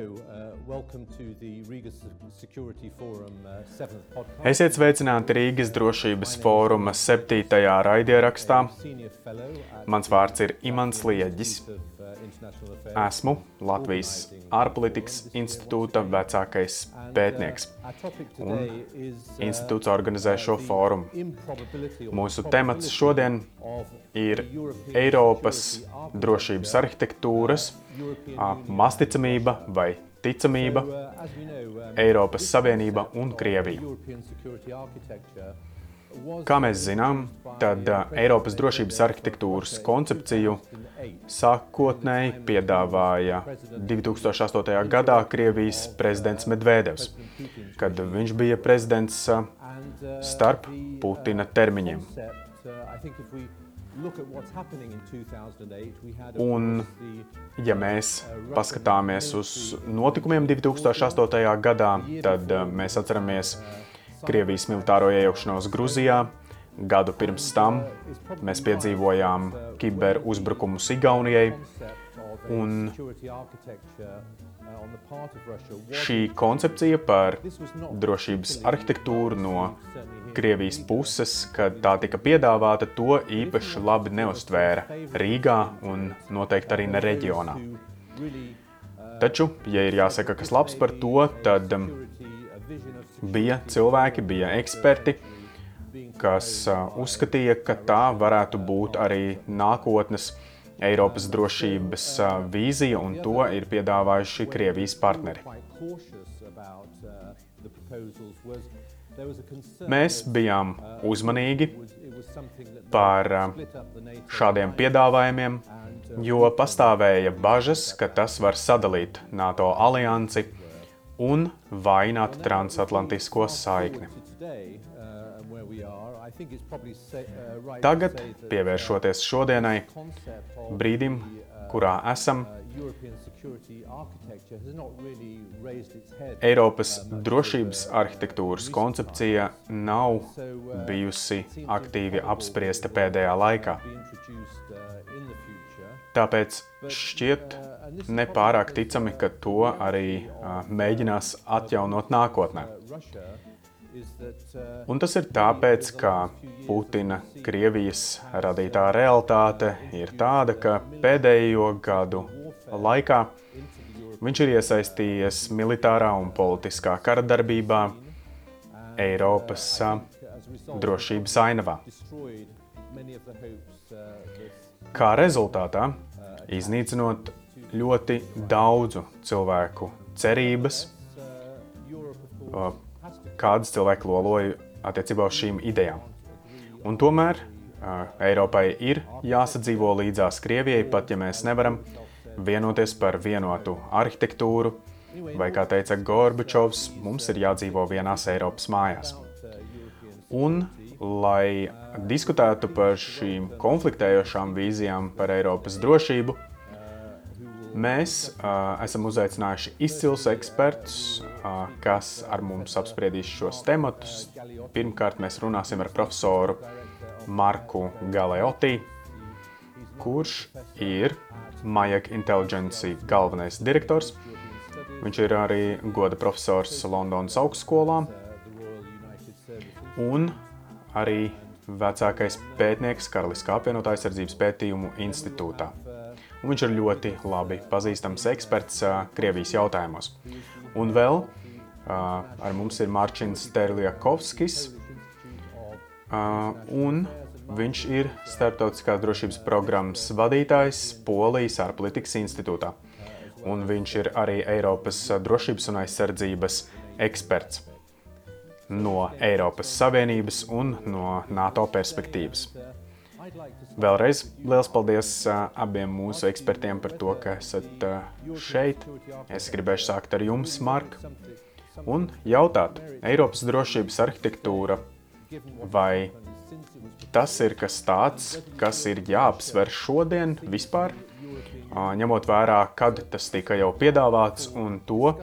uh, Esiet sveicināti Rīgas drošības fóruma 7. raidierakstā. Mans vārds ir Imants Lieģis. Esmu Latvijas ārpolitikas institūta vecākais pētnieks. Un institūts organizē šo fórumu. Mūsu temats šodien ir Eiropas drošības arhitektūras, masticamība vai ticamība, Eiropas Savienība un Krievija. Kā mēs zinām, tad Eiropas drošības arhitektūras koncepciju sākotnēji piedāvāja 2008. gadā Krievijas prezidents Medvedevs, kad viņš bija prezidents starp Putina termiņiem. Un, ja mēs paskatāmies uz notikumiem 2008. gadā, tad mēs atceramies Krievijas militāro iejaukšanos Grūzijā. Gadu pirms tam mēs piedzīvojām kiberuzbrukumus Igaunijai. Un šī koncepcija par drošības arhitektūru no Krievijas puses, kad tā tika piedāvāta, to īpaši labi neustvēra Rīgā un noteikti arī ne reģionā. Taču, ja ir jāsaka kas labs par to, tad bija cilvēki, bija eksperti, kas uzskatīja, ka tā varētu būt arī nākotnes Eiropas drošības vīzija, un to ir piedāvājuši Krievijas partneri. Mēs bijām uzmanīgi par šādiem piedāvājumiem, jo pastāvēja bažas, ka tas var sadalīt NATO aliansi un vainot transatlantisko saikni. Tagad, pievēršoties šodienai, brīdim, kurā esam, Eiropas drošības arhitektūras koncepcija nav bijusi aktīvi apspriesta pēdējā laikā. Tāpēc šķiet nepārāk ticami, ka to arī mēģinās atjaunot nākotnē. Un tas ir tāpēc, ka Putina Krievijas radītā realitāte ir tāda, ka pēdējo gadu laikā viņš ir iesaistījies militārā un politiskā kara darbībā Eiropas drošības ainavā. Kā rezultātā, iznīcinot ļoti daudzu cilvēku cerības, kādas cilvēki loloja attiecībā uz šīm idejām. Un tomēr uh, Eiropai ir jāsadzīvo līdzās Krievijai, pat ja mēs nevaram vienoties par vienotu arhitektūru, vai, kā teica Gorbačovs, mums ir jādzīvo vienās Eiropas mājās. Un, lai diskutētu par šīm konfliktējošām vīzijām par Eiropas drošību, Mēs uh, esam uzaicinājuši izcils ekspertus, uh, kas ar mums apspriedīs šos tematus. Pirmkārt, mēs runāsim ar profesoru Marku Galeoti, kurš ir Majak Intelligence galvenais direktors. Viņš ir arī goda profesors Londonas augstskolā un arī vecākais pētnieks Karaliskā apvienotā aizsardzības pētījumu institūtā un viņš ir ļoti labi pazīstams eksperts Krievijas jautājumos. Un vēl ar mums ir Mārcis Terliakovskis, un viņš ir Startautiskās drošības programmas vadītājs Polijas ārpolitikas institūtā. Un viņš ir arī Eiropas drošības un aizsardzības eksperts no Eiropas Savienības un no NATO perspektīvas. Vēlreiz liels paldies abiem mūsu ekspertiem par to, ka esat šeit. Es gribēšu sākt ar jums, Mark, un jautāt, Eiropas drošības arhitektūra, vai tas ir kas tāds, kas ir jāapsver šodien vispār, ņemot vērā, kad tas tika jau piedāvāts, un to,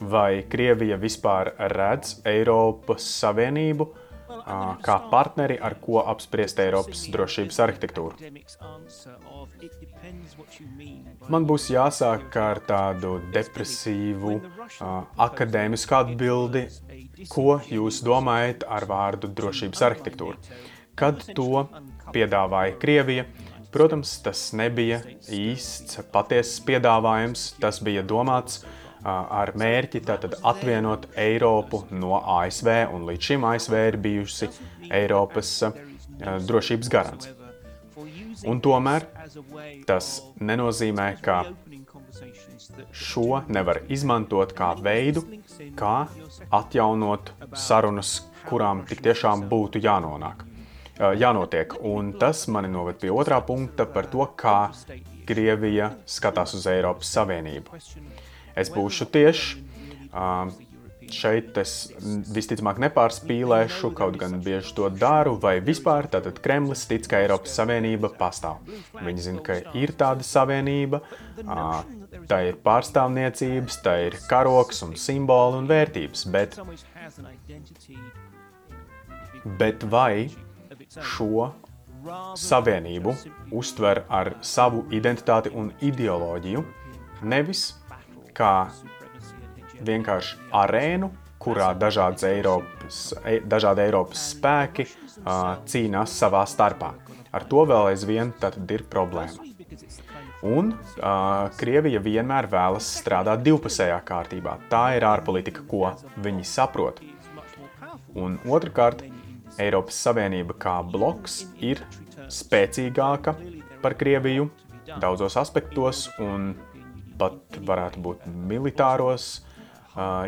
vai Krievija vispār redz Eiropas Savienību kā partneri, ar ko apspriest Eiropas drošības arhitektūru. Man būs jāsāk ar tādu depresīvu, akadēmisku atbildi, ko jūs domājat ar vārdu drošības arhitektūra. Kad to piedāvāja Krievija, protams, tas nebija īsts, patiesas piedāvājums. Tas bija domāts ar mērķi tātad atvienot Eiropu no ASV, un līdz šim ASV ir bijusi Eiropas drošības garants. Un tomēr tas nenozīmē, ka šo nevar izmantot kā veidu, kā atjaunot sarunas, kurām tik tiešām būtu jānonāk. Jānotiek. Un tas mani noved pie otrā punkta par to, kā Krievija skatās uz Eiropas Savienību. Es būšu tieši. Šeit es visticamāk nepārspīlēšu, kaut gan bieži to daru, vai vispār tātad Kremlis tic, ka Eiropas Savienība pastāv. Viņi zina, ka ir tāda savienība, tā ir pārstāvniecības, tā ir karoks un simboli un vērtības, bet, bet vai šo savienību uztver ar savu identitāti un ideoloģiju, nevis kā vienkārši arēnu, kurā dažādas Eiropas, e, dažādi Eiropas spēki uh, cīnās savā starpā. Ar to vēl aizvien ir problēma. Un uh, Krievija vienmēr vēlas strādāt divpusējā kārtībā. Tā ir ārpolitika, ko viņi saprot. Un otrkārt, Eiropas Savienība kā bloks ir spēcīgāka par Krieviju daudzos aspektos un pat varētu būt militāros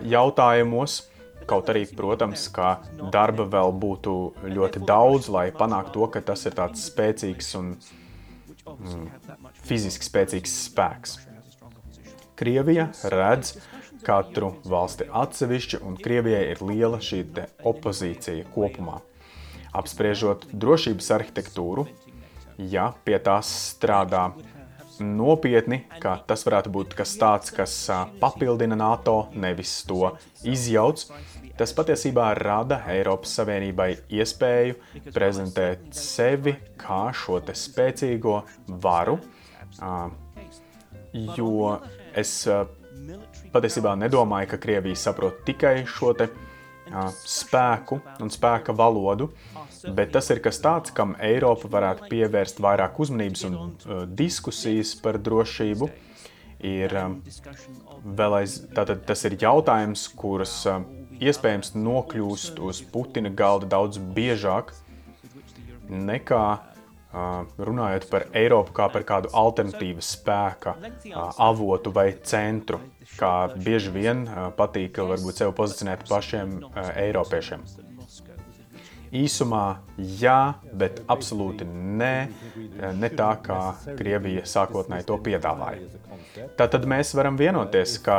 jautājumos. Kaut arī, protams, ka darba vēl būtu ļoti daudz, lai panāktu to, ka tas ir tāds spēcīgs un mm, fiziski spēcīgs spēks. Krievija redz katru valsti atsevišķi, un Krievijai ir liela šī opozīcija kopumā. Apspriežot drošības arhitektūru, ja pie tās strādā nopietni, ka tas varētu būt kas tāds, kas papildina NATO, nevis to izjauc. Tas patiesībā rada Eiropas Savienībai iespēju prezentēt sevi kā šo spēcīgo varu, jo es patiesībā nedomāju, ka Krievija saprot tikai šo spēku un spēka valodu, bet tas ir kas tāds, kam Eiropa varētu pievērst vairāk uzmanības un uh, diskusijas par drošību. Ir um, vēl aiz, tātad tas ir jautājums, kurus uh, iespējams nokļūst uz Putina galda daudz biežāk nekā uh, runājot par Eiropu kā par kādu alternatīvu spēka uh, avotu vai centru, kā bieži vien uh, patīk varbūt sev pozicionēt pašiem uh, eiropiešiem. Īsumā jā, bet absolūti nē, ne tā kā Krievija sākotnēji to piedāvāja. Tātad mēs varam vienoties, ka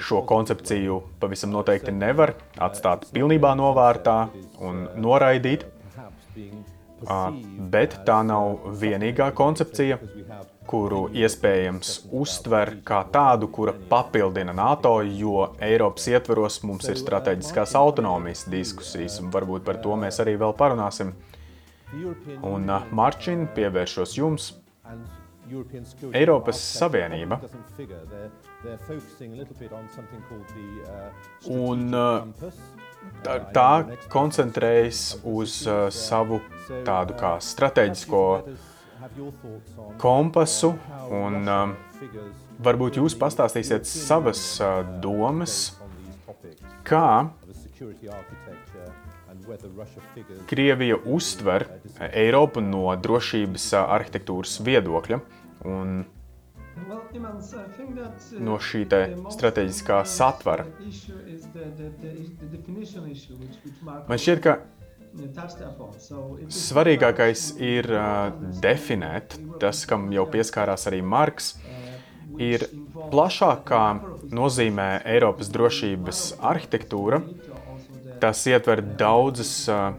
šo koncepciju pavisam noteikti nevar atstāt pilnībā novārtā un noraidīt, bet tā nav vienīgā koncepcija, kuru iespējams uztver kā tādu, kura papildina NATO, jo Eiropas ietveros mums ir strateģiskās autonomijas diskusijas, un varbūt par to mēs arī vēl parunāsim. Un Marčin, pievēršos jums. Eiropas Savienība un tā, tā koncentrējas uz savu tādu kā strateģisko kompasu, un um, varbūt jūs pastāstīsiet savas uh, domas, kā Krievija uztver Eiropu no drošības uh, arhitektūras viedokļa. Un no šī strateģiskā satvara. Man šķiet, ka Svarīgākais ir uh, definēt tas, kam jau pieskārās arī Marks, ir plašākā nozīmē Eiropas drošības arhitektūra. Tas ietver daudzas uh,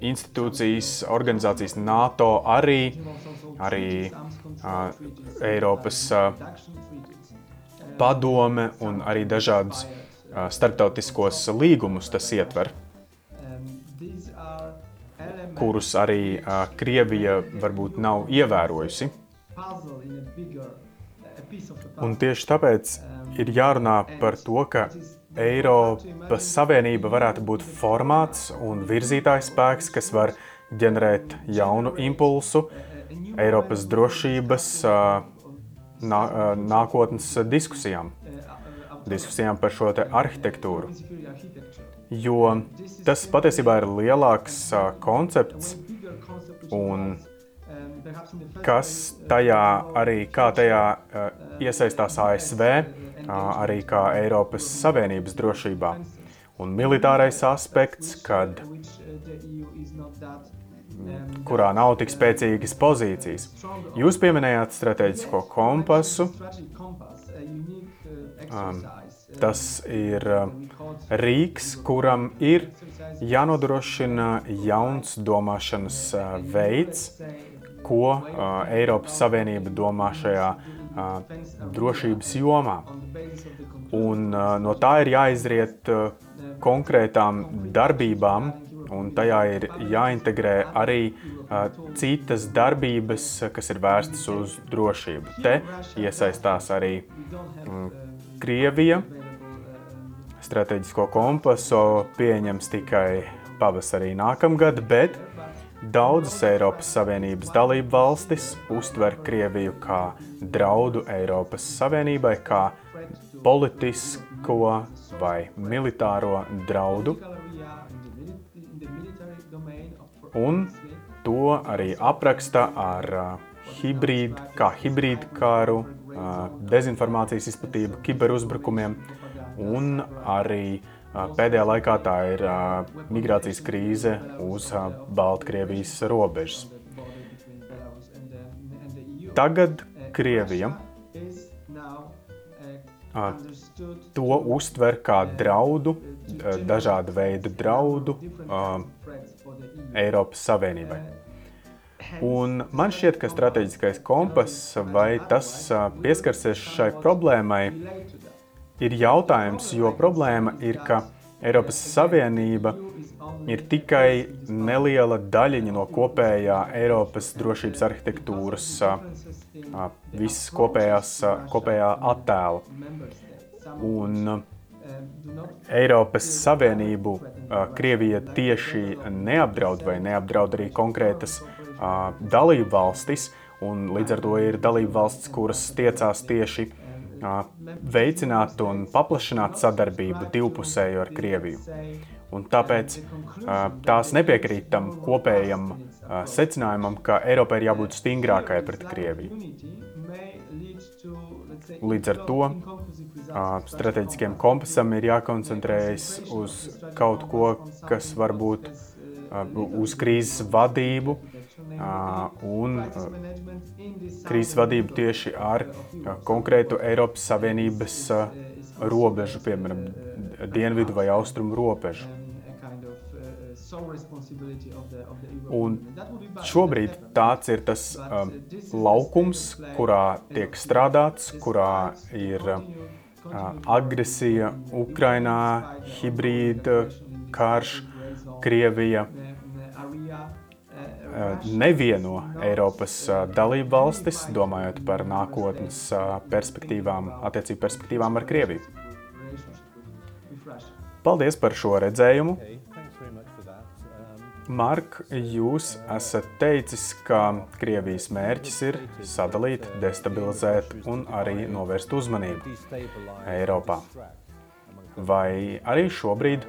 institūcijas, organizācijas, NATO, arī, arī uh, Eiropas uh, padome un arī dažādus uh, starptautiskos līgumus tas ietver. Kurus arī Krievija varbūt nav ievērojusi. Un tieši tāpēc ir jārunā par to, ka Eiropas Savienība varētu būt formāts un virzītājs spēks, kas var ģenerēt jaunu impulsu Eiropas drošības nā, nākotnes diskusijām, diskusijām par šo arhitektūru. Jo tas patiesībā ir lielāks koncepts un kas tajā arī kā tajā iesaistās ASV, arī kā Eiropas Savienības drošībā. Un militārais aspekts, kad kurā nav tik spēcīgas pozīcijas. Jūs pieminējāt strateģisko kompasu. Tas ir rīks, kuram ir jānodrošina jauns domāšanas veids, ko Eiropas Savienība domā šajā drošības jomā. Un no tā ir jāizriet konkrētām darbībām, un tajā ir jāintegrē arī uh, citas darbības, kas ir vērstas uz drošību. Te iesaistās arī um, Krievija. Strateģisko kompasu pieņems tikai pavasarī nākamgad, bet daudzas Eiropas Savienības dalību valstis uztver Krieviju kā draudu Eiropas Savienībai, kā politisko vai militāro draudu. Un to arī apraksta ar hibrīd, kā hibrīdu kāru, dezinformācijas izplatību, kiberuzbrukumiem un arī pēdējā laikā tā ir migrācijas krīze uz Baltkrievijas robežas. Tagad Krievija to uztver kā draudu, dažādu veidu draudu Eiropas Savienībai. Un man šķiet, ka strateģiskais kompass vai tas pieskarsies šai problēmai, ir jautājums, jo problēma ir, ka Eiropas Savienība ir tikai neliela daļiņa no kopējā Eiropas drošības arhitektūras, visas kopējās, kopējā attēla. Un Eiropas Savienību Krievija tieši neapdraud vai neapdraud arī konkrētas dalību valstis, un līdz ar to ir dalību valstis, kuras tiecās tieši veicināt un paplašināt sadarbību divpusēju ar Krieviju. Un tāpēc tās nepiekrīt tam kopējam secinājumam, ka Eiropai ir jābūt stingrākai pret Krieviju. Līdz ar to strateģiskiem kompasam ir jākoncentrējas uz kaut ko, kas varbūt uz krīzes vadību un krīzes vadību tieši ar konkrētu Eiropas Savienības robežu, piemēram, dienvidu vai austrumu robežu. Un šobrīd tāds ir tas um, laukums, kurā tiek strādāts, kurā ir uh, agresija Ukrainā, hibrīda karš, Krievija. Uh, nevieno Eiropas uh, dalību valstis, domājot par nākotnes uh, perspektīvām, attiecību perspektīvām ar Krieviju. Paldies par šo redzējumu! Mark, jūs esat teicis, ka Krievijas mērķis ir sadalīt, destabilizēt un arī novērst uzmanību Eiropā. Vai arī šobrīd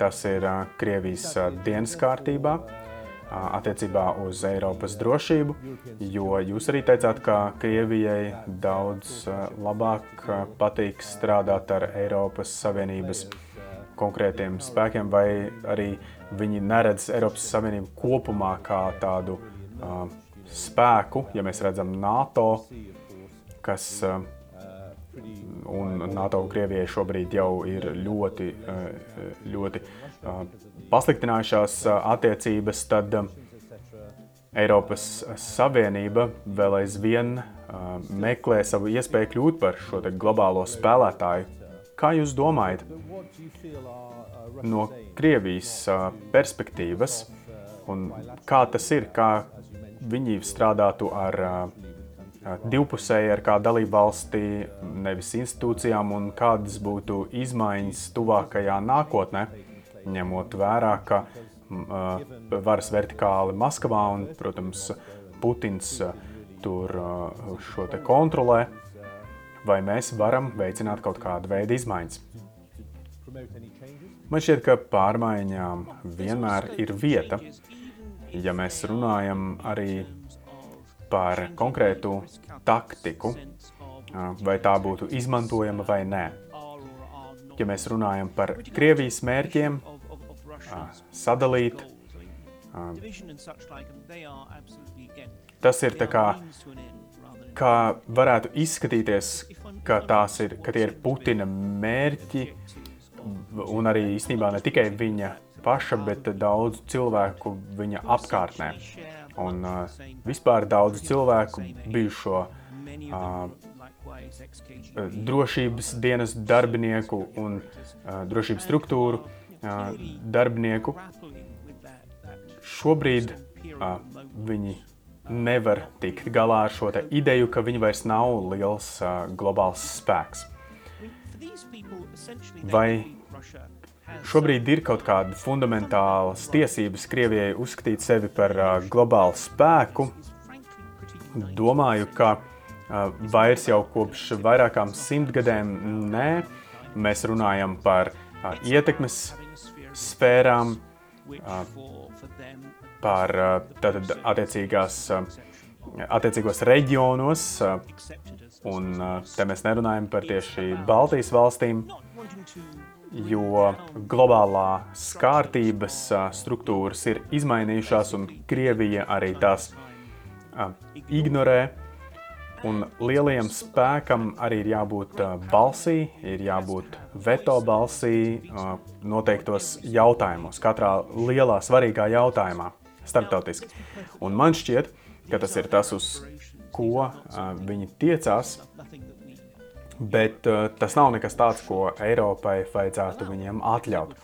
tas ir Krievijas dienas kārtībā attiecībā uz Eiropas drošību, jo jūs arī teicāt, ka Krievijai daudz labāk patīk strādāt ar Eiropas Savienības konkrētiem spēkiem vai arī viņi neredz Eiropas Savienību kopumā kā tādu uh, spēku, ja mēs redzam NATO, kas uh, un NATO Krievijai šobrīd jau ir ļoti, uh, ļoti uh, pasliktinājušās uh, attiecības, tad Eiropas Savienība vēl aizvien meklē savu iespēju kļūt par šo globālo spēlētāju. Kā jūs domājat? no Krievijas perspektīvas Un kā tas ir, kā viņi strādātu ar divpusēji ar kādu dalību valsti, nevis institūcijām, un kādas būtu izmaiņas tuvākajā nākotnē, ņemot vērā, ka varas vertikāli Maskavā un, protams, Putins tur šo te kontrolē, vai mēs varam veicināt kaut kādu veidu izmaiņas. Man šķiet, ka pārmaiņām vienmēr ir vieta. Ja mēs runājam arī par konkrētu taktiku, vai tā būtu izmantojama vai nē. Ja mēs runājam par Krievijas mērķiem, sadalīt, tas ir tā kā, kā varētu izskatīties, ka, ir, ka tie ir Putina mērķi, un arī īstenībā ne tikai viņa paša, bet daudzu cilvēku viņa apkārtnē. Un uh, vispār daudz cilvēku bijušo uh, drošības dienas darbinieku un uh, drošības struktūru uh, darbinieku. Šobrīd uh, viņi nevar tikt galā ar šo ideju, ka viņi vairs nav liels uh, globāls spēks. Vai šobrīd ir kaut kāda fundamentālas tiesības Krievijai uzskatīt sevi par globālu spēku? Domāju, ka vairs jau kopš vairākām simtgadēm nē. Mēs runājam par ietekmes sfērām, par tātad, attiecīgās, attiecīgos reģionos, un te mēs nerunājam par tieši Baltijas valstīm jo globālā kārtības struktūras ir izmainījušās, un Krievija arī tās ignorē. Un lielajam spēkam arī ir jābūt balsī, ir jābūt veto balsī noteiktos jautājumos, katrā lielā, svarīgā jautājumā, starptautiski. Un man šķiet, ka tas ir tas, uz ko viņi tiecās, Bet uh, tas nav nekas tāds, ko Eiropai vajadzētu viņiem atļaut.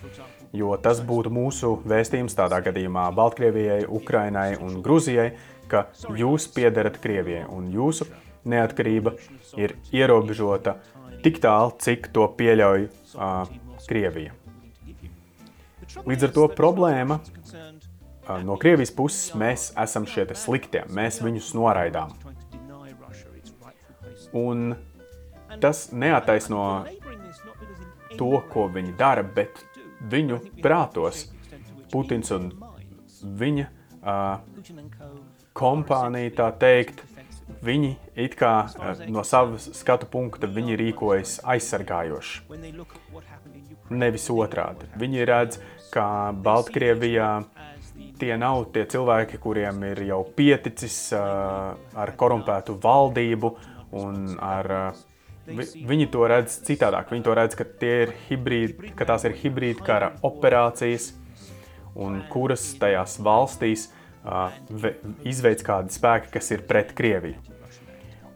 Jo tas būtu mūsu vēstījums tādā gadījumā Baltkrievijai, Ukrainai un Grūzijai, ka jūs piederat Krievijai un jūsu neatkarība ir ierobežota tik tālu, cik to pieļauj uh, Krievija. Līdz ar to problēma uh, no Krievijas puses mēs esam šie sliktie, mēs viņus noraidām. Un Tas neataisno to, ko viņi dara, bet viņu prātos Putins un viņa uh, kompānija, tā teikt, viņi it kā uh, no savas skatu punkta rīkojas aizsargājoši. Nevis otrādi. Viņi redz, ka Baltkrievijā tie nav tie cilvēki, kuriem ir jau pieticis uh, ar korumpētu valdību un ar uh, Vi, viņi to redz citādāk. Viņi to redz, ka, ir hibrīd, ka tās ir hibrīda kara operācijas, un kuras tajās valstīs uh, izveids kādi spēki, kas ir pret Krieviju.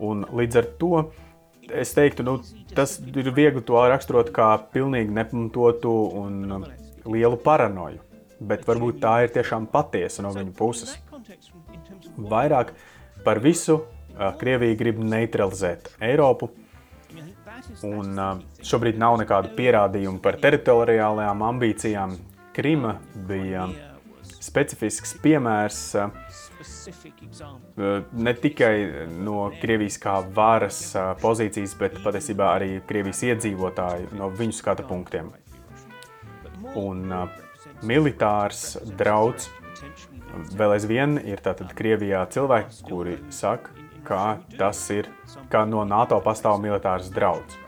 Un līdz ar to es teiktu, nu, tas ir viegli to raksturot kā pilnīgi nepamatotu un lielu paranoju. Bet varbūt tā ir tiešām patiesa no viņa puses. Vairāk par visu Krievija grib neutralizēt Eiropu, Un šobrīd nav nekādu pierādījumu par teritoriālajām ambīcijām. Krima bija specifisks piemērs ne tikai no Krievijas kā varas pozīcijas, bet patiesībā arī Krievijas iedzīvotāju no viņu skatu punktiem. Un militārs drauds vēl aizvien ir tātad Krievijā cilvēki, kuri saka, ka tas ir, ka no NATO pastāv militārs drauds.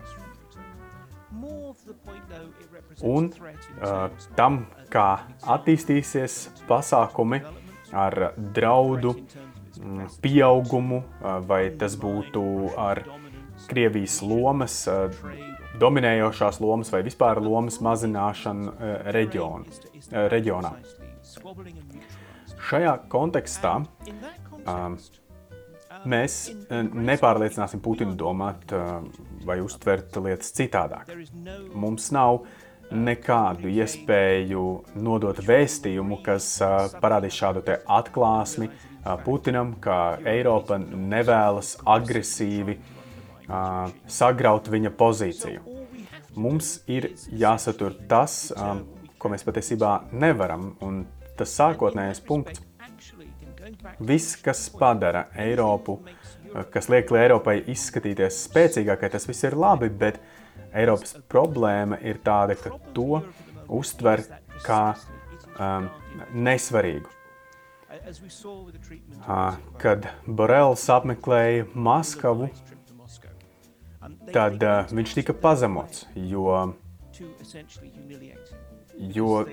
Un uh, tam, kā attīstīsies pasākumi ar draudu pieaugumu, vai tas būtu ar Krievijas lomas, dominējošās lomas vai vispār lomas mazināšanu reģionu, reģionā. Šajā kontekstā mēs eh, nepārliecināsim Putinu domāt eh, vai uztvert lietas citādāk. Mums nav nekādu iespēju nodot vēstījumu, kas parādīs šādu atklāsmi Putinam, ka Eiropa nevēlas agresīvi sagraut viņa pozīciju. Mums ir jāsatur tas, ko mēs patiesībā nevaram, un tas sākotnējais punkts. Viss, kas padara Eiropu, kas liek Eiropai izskatīties spēcīgākai, tas viss ir labi, bet Eiropas problēma ir tāda, ka to uztver kā um, nesvarīgu. Kad Borels apmeklēja Maskavu, tad uh, viņš tika pazemots, jo, jo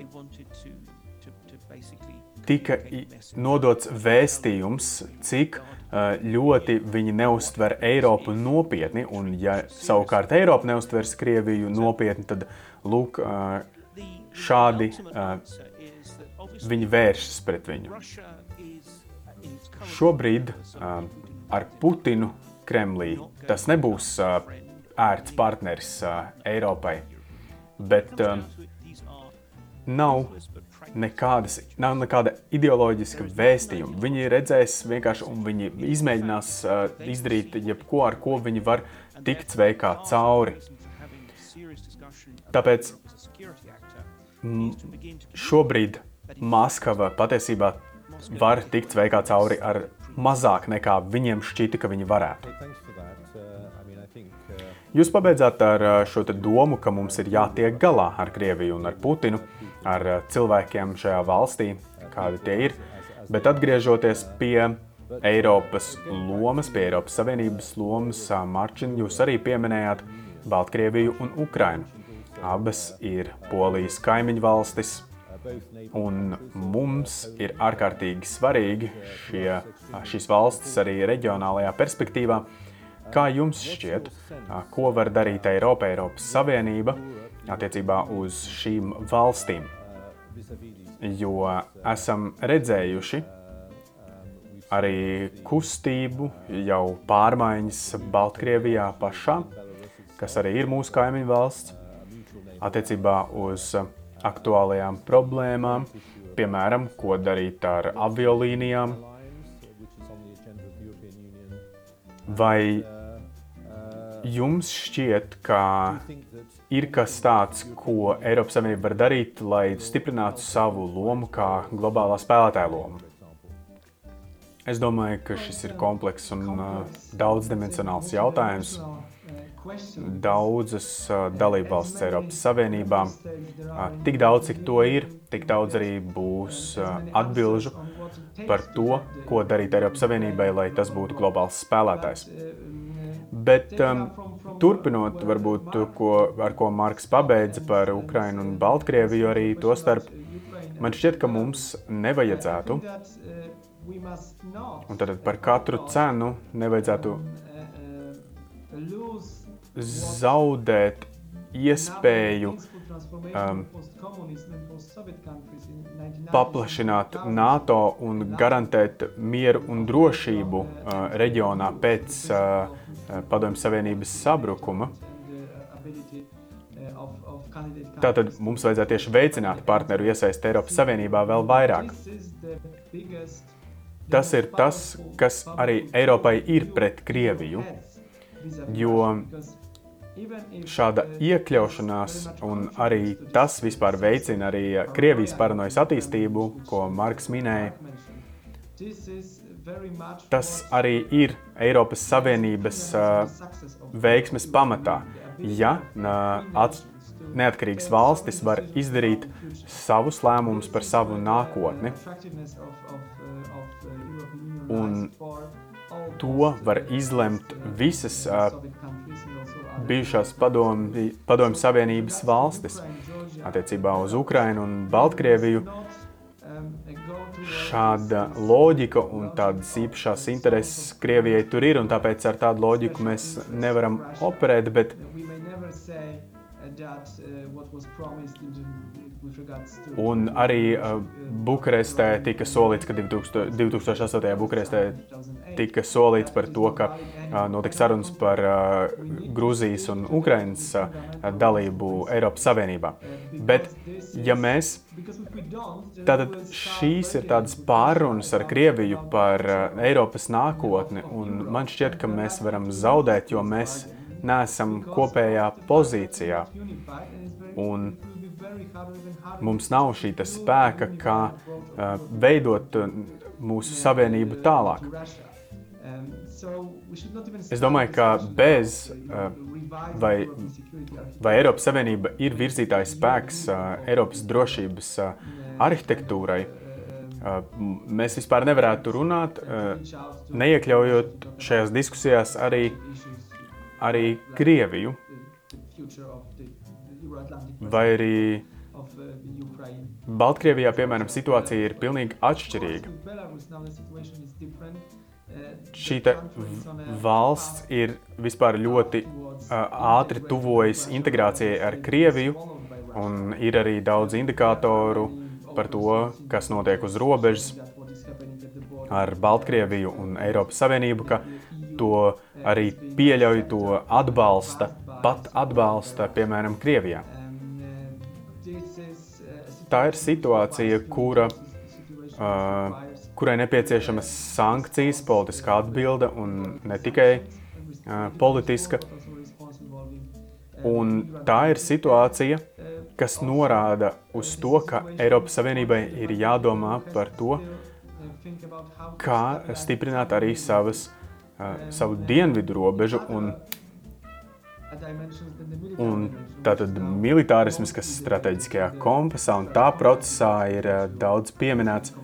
tika nodots vēstījums, cik uh, ļoti viņi neuztver Eiropu nopietni, un ja savukārt Eiropa neuztvers Krieviju nopietni, tad lūk, uh, šādi viņi vēršas pret viņu. Šobrīd ar Putinu Kremlī tas nebūs ērts partneris Eiropai, bet nav nekādas, nav nekāda ideoloģiska vēstījuma. Viņi redzēs vienkārši, un viņi izmēģinās izdarīt jebko, ar ko viņi var tikt sveikā cauri. Tāpēc šobrīd Maskava patiesībā var tikt sveikā cauri ar mazāk nekā viņiem šķita, ka viņi varētu. Jūs pabeidzāt ar uh, šo domu, ka mums ir jātiek galā ar Krieviju un ar Putinu, ar uh, cilvēkiem šajā valstī, kādi tie ir. Bet atgriežoties pie Eiropas lomas, pie Eiropas Savienības lomas, uh, Marčin, jūs arī pieminējāt Baltkrieviju un Ukrainu. Abas ir Polijas kaimiņu valstis, Un mums ir ārkārtīgi svarīgi šie, šīs valstis arī reģionālajā perspektīvā. Kā jums šķiet, ko var darīt Eiropa, Eiropas Savienība attiecībā uz šīm valstīm? Jo esam redzējuši arī kustību, jau pārmaiņas Baltkrievijā pašā, kas arī ir mūsu kaimiņu valsts, attiecībā uz aktuālajām problēmām, piemēram, ko darīt ar aviolīnijām. Vai jums šķiet, ka ir kas tāds, ko Eiropas Savienība var darīt, lai stiprinātu savu lomu kā globālā spēlētāja lomu? Es domāju, ka šis ir komplekss un uh, daudzdimensionāls jautājums. Daudzas uh, dalībvalstis Eiropas Savienībā, uh, tik daudz, cik to ir, tik daudz arī būs atbilžu par to, ko darīt Eiropas Savienībai, lai tas būtu globāls spēlētājs. Bet um, turpinot, varbūt, ko, ar ko Marks pabeidza par Ukrainu un Baltkrieviju, arī to starp, man šķiet, ka mums nevajadzētu, un tad par katru cenu nevajadzētu zaudēt iespēju um, paplašināt NATO un garantēt mieru un drošību uh, reģionā pēc uh, Padomju Savienības sabrukuma. Tātad mums vajadzētu tieši veicināt partneru iesaisti Eiropas Savienībā vēl vairāk. Tas ir tas, kas arī Eiropai ir pret Krieviju, jo Šāda iekļaušanās un arī tas vispār veicina arī Krievijas paranojas attīstību, ko Marks minēja. Tas arī ir Eiropas Savienības veiksmes pamatā. Ja neatkarīgas valstis var izdarīt savus lēmumus par savu nākotni, un to var izlemt visas bijušās padomju, padomju Savienības valstis attiecībā uz Ukrainu un Baltkrieviju. Šāda loģika un tādas īpašās intereses Krievijai tur ir, un tāpēc ar tādu loģiku mēs nevaram operēt. Bet Un arī uh, Bukarestē tika solīts, ka 2000, 2008. Bukarestē tika solīts par to, ka uh, notiks sarunas par uh, Grūzijas un Ukrainas uh, dalību Eiropas Savienībā. Bet, ja mēs Tātad šīs ir tādas pārunas ar Krieviju par uh, Eiropas nākotni, un man šķiet, ka mēs varam zaudēt, jo mēs neesam kopējā pozīcijā. Un mums nav šī spēka, kā uh, veidot mūsu savienību tālāk. Es domāju, ka bez uh, vai, vai Eiropas Savienība ir virzītājs spēks uh, Eiropas drošības arhitektūrai, mēs vispār nevarētu runāt, neiekļaujot šajās diskusijās arī, arī Krieviju. Vai arī Baltkrievijā, piemēram, situācija ir pilnīgi atšķirīga. Šī valsts ir vispār ļoti ātri tuvojas integrācijai ar Krieviju, un ir arī daudz indikātoru par to, kas notiek uz robežas ar Baltkrieviju un Eiropas Savienību, ka to arī pieļauj, to atbalsta, pat atbalsta, piemēram, Krievijā tā ir situācija, kura, uh, kurai nepieciešamas sankcijas, politiska atbilde un ne tikai uh, politiska. Un tā ir situācija, kas norāda uz to, ka Eiropas Savienībai ir jādomā par to, kā stiprināt arī savas, uh, savu dienvidu robežu un Un tātad militārisms, kas strateģiskajā kompasā un tā procesā ir eh, daudz pieminēts.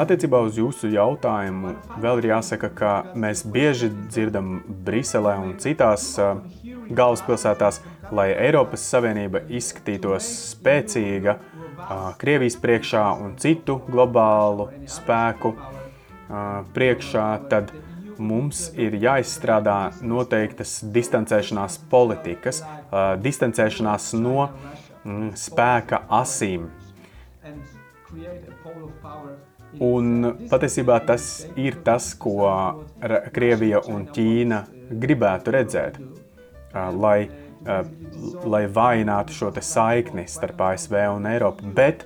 Attiecībā uz jūsu jautājumu vēl ir jāsaka, ka mēs bieži dzirdam Briselē un citās uh, galvaspilsētās, lai Eiropas Savienība izskatītos spēcīga uh, Krievijas priekšā un citu globālu spēku priekšā, tad mums ir jāizstrādā noteiktas distancēšanās politikas, uh, distancēšanās no mm, spēka asīm. Un patiesībā tas ir tas, ko Krievija un Ķīna gribētu redzēt, uh, lai, uh, lai vājinātu šo saikni starp ASV un Eiropu, bet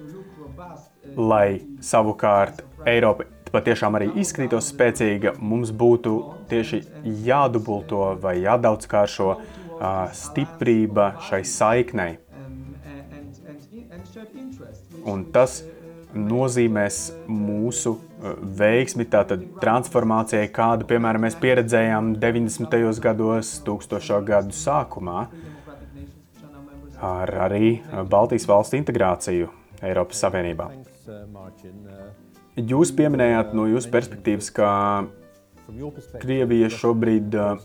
lai savukārt Eiropa patiešām arī izskatītos spēcīga, mums būtu tieši jādubulto vai jādaudzkāršo uh, stiprība šai saiknei. Un tas nozīmēs mūsu veiksmi, tātad transformācijai, kādu, piemēram, mēs pieredzējām 90. gados, 1000. gadu sākumā, ar arī Baltijas valstu integrāciju Eiropas Savienībā. Jūs pieminējāt no jūsu perspektīvas, ka Krievija šobrīd uh,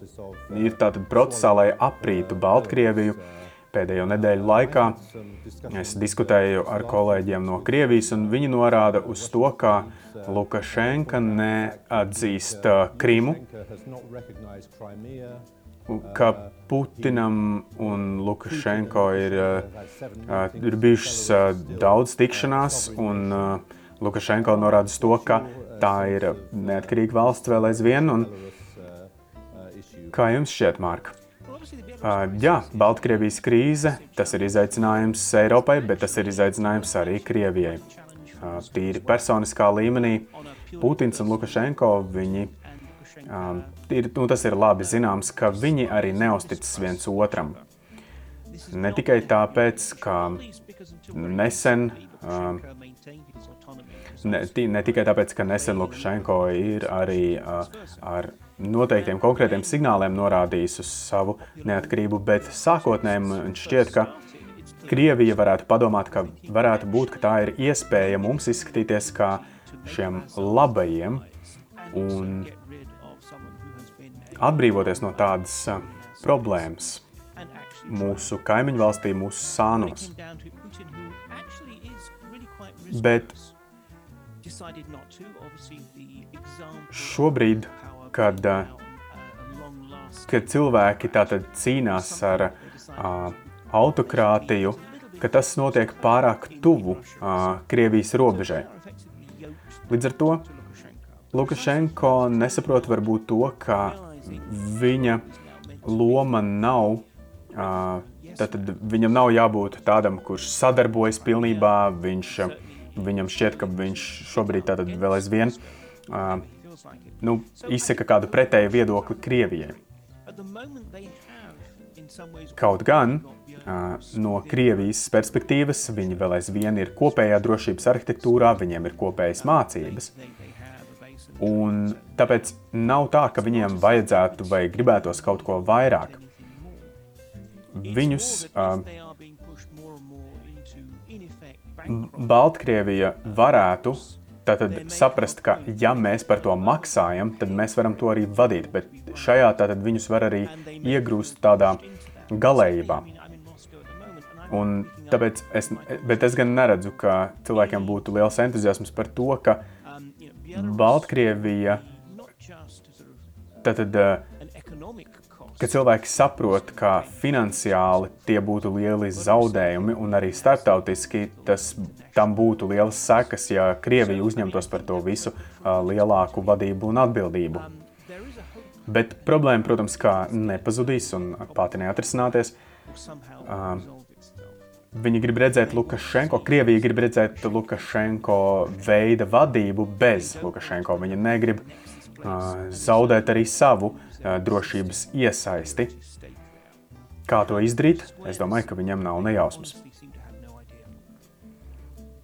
ir tātad procesā, lai aprītu Baltkrieviju. Pēdējo nedēļu laikā es diskutēju ar kolēģiem no Krievijas, un viņi norāda uz to, ka Lukašenka neatzīst uh, Krimu, ka Putinam un Lukašenko ir, uh, ir bijušas daudz tikšanās, un uh, Lukašenko norāda to, ka tā ir neatkarīga valsts vēl aizvien. Un, kā jums šķiet, Mārka? Uh, jā, Baltkrievijas krīze, tas ir izaicinājums Eiropai, bet tas ir izaicinājums arī Krievijai. Uh, tīri personiskā līmenī Putins un Lukašenko, viņi, uh, ir, nu, tas ir labi zināms, ka viņi arī neusticas viens otram. Ne tikai tāpēc, ka nesen uh, Ne, ne tikai tāpēc, ka nesen Lukašenko ir arī ar noteiktiem konkrētiem signāliem norādījis uz savu neatkarību, bet sākotnēji man šķiet, ka Krievija varētu padomāt, ka varētu būt, ka tā ir iespēja mums izskatīties kā šiem labajiem un atbrīvoties no tādas problēmas mūsu kaimiņu valstī, mūsu sānos. Bet Šobrīd, kad, uh, kad cilvēki cīnās ar uh, autokrātiju, ka tas notiek pārāk tuvu uh, Krievijas robežai. Līdz ar to Lukašenko nesaprot varbūt to, ka viņa loma nav, uh, tad viņam nav jābūt tādam, kurš sadarbojas pilnībā, viņš, viņam šķiet, ka viņš šobrīd tātad vēl aizvien uh, nu, izsaka kādu pretēju viedokli Krievijai. Kaut gan no Krievijas perspektīvas viņi vēl aizvien ir kopējā drošības arhitektūrā, viņiem ir kopējas mācības. Un tāpēc nav tā, ka viņiem vajadzētu vai gribētos kaut ko vairāk. Viņus uh, Baltkrievija varētu tātad saprast, ka ja mēs par to maksājam, tad mēs varam to arī vadīt, bet šajā tātad viņus var arī iegrūst tādā galējībā. Un tāpēc es, bet es gan neredzu, ka cilvēkiem būtu liels entuziasms par to, ka Baltkrievija tātad, ka cilvēki saprot, ka finansiāli tie būtu lieli zaudējumi un arī starptautiski tas, tam būtu lielas sekas, ja Krievija uzņemtos par to visu lielāku vadību un atbildību. Bet problēma, protams, kā nepazudīs un pati neatrisināties. Uh, viņi grib redzēt Lukašenko, Krievija grib redzēt Lukašenko veida vadību bez Lukašenko. Viņa negrib uh, zaudēt arī savu uh, drošības iesaisti. Kā to izdarīt? Es domāju, ka viņam nav nejausmas.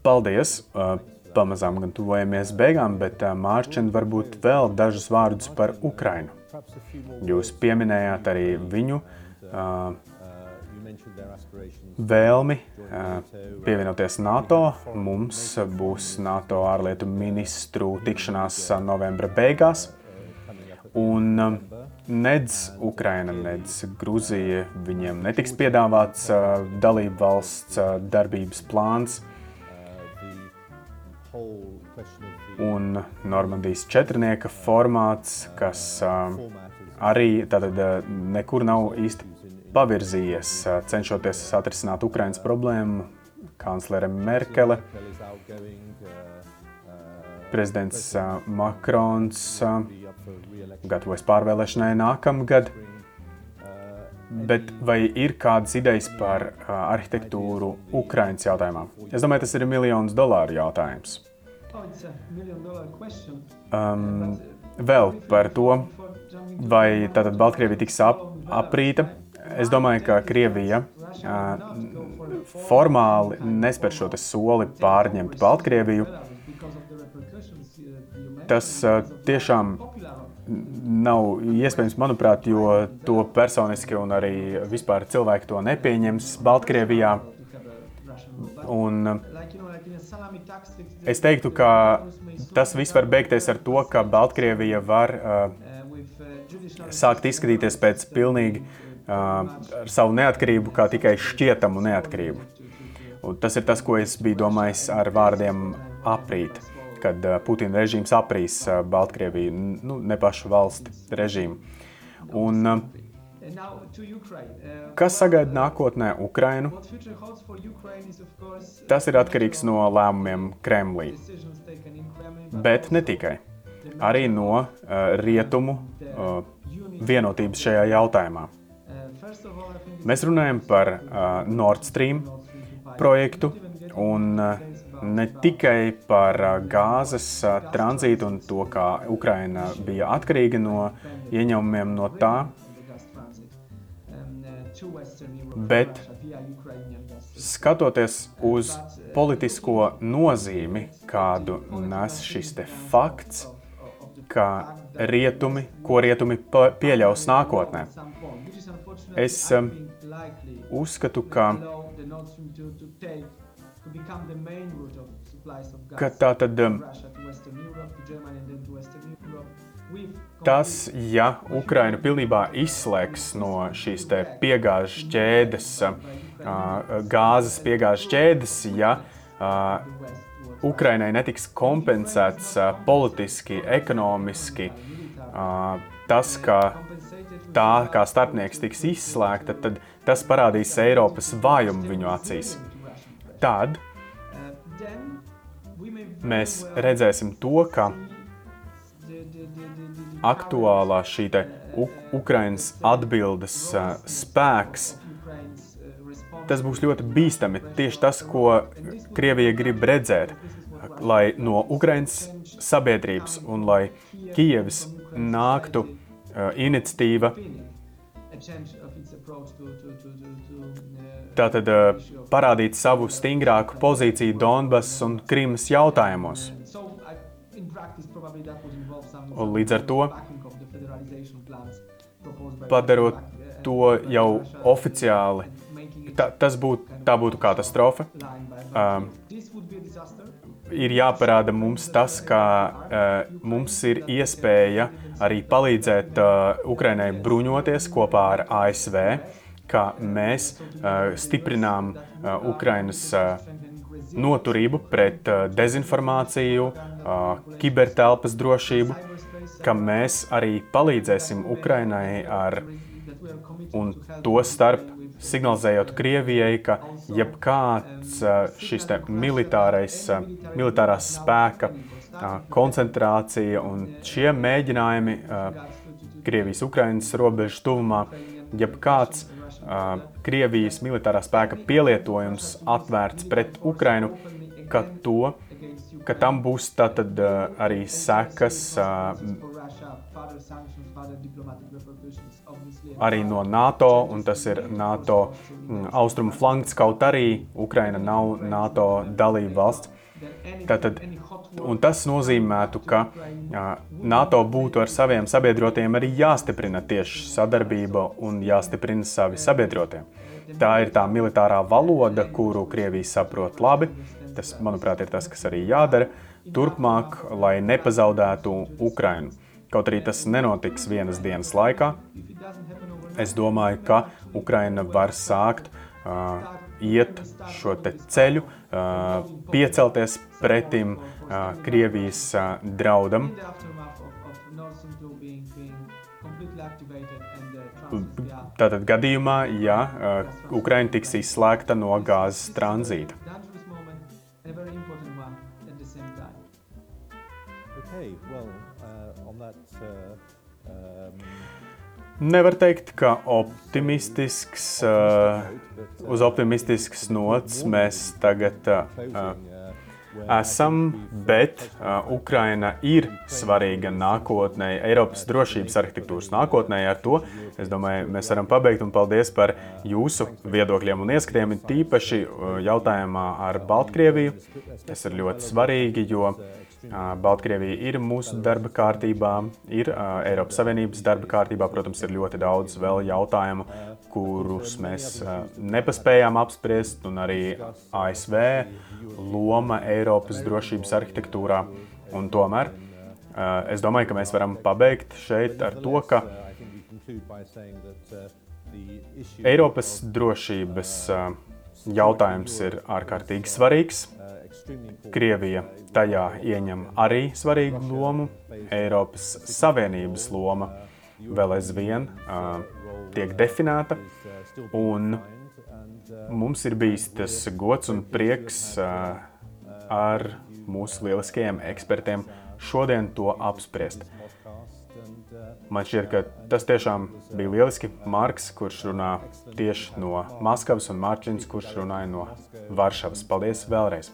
Paldies! Uh, pamazām gan tuvojamies beigām, bet uh, Mārķis varbūt vēl dažus vārdus par Ukrainu. Jūs pieminējāt arī viņu vēlmi pievienoties NATO. Mums būs NATO ārlietu ministru tikšanās novembra beigās. Un uh, nedz Ukraina, nedz Grūzija viņiem netiks piedāvāts uh, dalību valsts uh, darbības plāns. un Normandijas četrnieka formāts, kas uh, arī tātad, uh, nekur nav īsti pavirzījies, cenšoties atrisināt Ukraiņas problēmu. Kanclere Merkele, prezidents Makrons gatavojas pārvēlēšanai nākamgad. Bet vai ir kādas idejas par uh, arhitektūru Ukraiņas jautājumā? Es domāju, tas ir miljonus dolāru jautājums. Um, vēl par to, vai tātad Baltkrievija tiks ap, aprīta. Es domāju, ka Krievija uh, formāli nespēr šo soli pārņemt Baltkrieviju. Tas uh, tiešām nav iespējams, manuprāt, jo to personiski un arī vispār cilvēki to nepieņems Baltkrievijā. Un, uh, Es teiktu, ka tas viss var beigties ar to, ka Baltkrievija var uh, sākt izskatīties pēc pilnīgi uh, ar savu neatkarību, kā tikai šķietamu neatkarību. Un tas ir tas, ko es biju domājis ar vārdiem aprīt, kad uh, Putina režīms aprīs uh, Baltkrieviju, nu, ne pašu valsti režīmu. Un, uh, Kas sagaida nākotnē Ukrainu? Tas ir atkarīgs no lēmumiem Kremlī. Bet ne tikai. Arī no uh, rietumu uh, vienotības šajā jautājumā. Mēs runājam par uh, Nord Stream projektu un uh, ne tikai par gāzes tranzītu un to, kā Ukraina bija atkarīga no ieņēmumiem no tā, Bet skatoties uz politisko nozīmi, kādu nes šis fakts, ka rietumi, ko rietumi pieļaus nākotnē, es uzskatu, ka, ka tā tad um, Tas, ja Ukraina pilnībā izslēgs no šīs piegāžu ķēdes, gāzes piegāžu ķēdes, ja Ukrainai netiks kompensēts politiski, ekonomiski, tas, ka tā kā starpnieks tiks izslēgta, tad tas parādīs Eiropas vājumu viņu acīs. Tad mēs redzēsim to, ka aktuālā šī Ukraiņas atbildes spēks tas būs ļoti bīstami. Tieši tas, ko Krievija grib redzēt, lai no Ukraiņas sabiedrības un lai Kijevas nāktu uh, iniciatīva. Tātad uh, parādīt savu stingrāku pozīciju Donbass un Krimas jautājumos. Un līdz ar to padarot to jau oficiāli ta, tas būtu, tā būtu katastrofa. Um, ir jāparāda mums tas, ka uh, mums ir iespēja arī palīdzēt uh, Ukrainai bruņoties kopā ar ASV, ka mēs stiprinām Ukrainas noturību pret dezinformāciju, kibertelpas drošību, ka mēs arī palīdzēsim Ukrainai ar un to starp signalizējot Krievijai, ka jebkāds šis militārais, militārās spēka koncentrācija un šie mēģinājumi Krievijas-Ukrainas robežas tuvumā, jebkāds Krievijas militārā spēka pielietojums atvērts pret Ukrainu, ka, to, ka tam būs tātad arī sekas arī no NATO, un tas ir NATO austrumu flanks, kaut arī Ukraina nav NATO dalība valsts. Tātad, tas nozīmētu, ka NATO būtu ar saviem sabiedrotiem arī jāstiprina tieši sadarbība un jāstiprina savi sabiedrotie. Tā ir tā militārā valoda, kuru Krievija saprot labi. Tas, manuprāt, ir tas, kas arī jādara turpmāk, lai nepazaudētu Ukrainu. Kaut arī tas nenotiks vienas dienas laikā, es domāju, ka Ukraina var sākt uh, iet šo ceļu, piecelties pretim Krievijas draudam. Tātad gadījumā, ja Ukraina tiks izslēgta no gāzes tranzīta. Okay, well, uh, on that, uh. Nevar teikt, ka optimistisks, uh, uz optimistisks nots mēs tagad uh, esam, bet uh, Ukraina ir svarīga nākotnē, Eiropas drošības arhitektūras nākotnē. Ar to es domāju, mēs varam pabeigt un paldies par jūsu viedokļiem un ieskatiem, tīpaši jautājumā ar Baltkrieviju. Tas ir ļoti svarīgi, jo Baltkrievija ir mūsu darba kārtībā, ir Eiropas Savienības darba kārtībā. Protams, ir ļoti daudz vēl jautājumu, kurus mēs nepaspējām apspriest, un arī ASV loma Eiropas drošības arhitektūrā. Un tomēr es domāju, ka mēs varam pabeigt šeit ar to, ka Eiropas drošības jautājums ir ārkārtīgi svarīgs. Krievija tajā ieņem arī svarīgu lomu. Eiropas Savienības loma vēl aizvien uh, tiek definēta. Un mums ir bijis tas gods un prieks uh, ar mūsu lieliskajiem ekspertiem šodien to apspriest. Man šķiet, ka tas tiešām bija lieliski. Marks, kurš runā tieši no Maskavas, un Mārķins, kurš runāja no Varšavas. Paldies vēlreiz!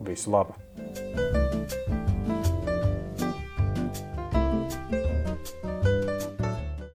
Visu labu!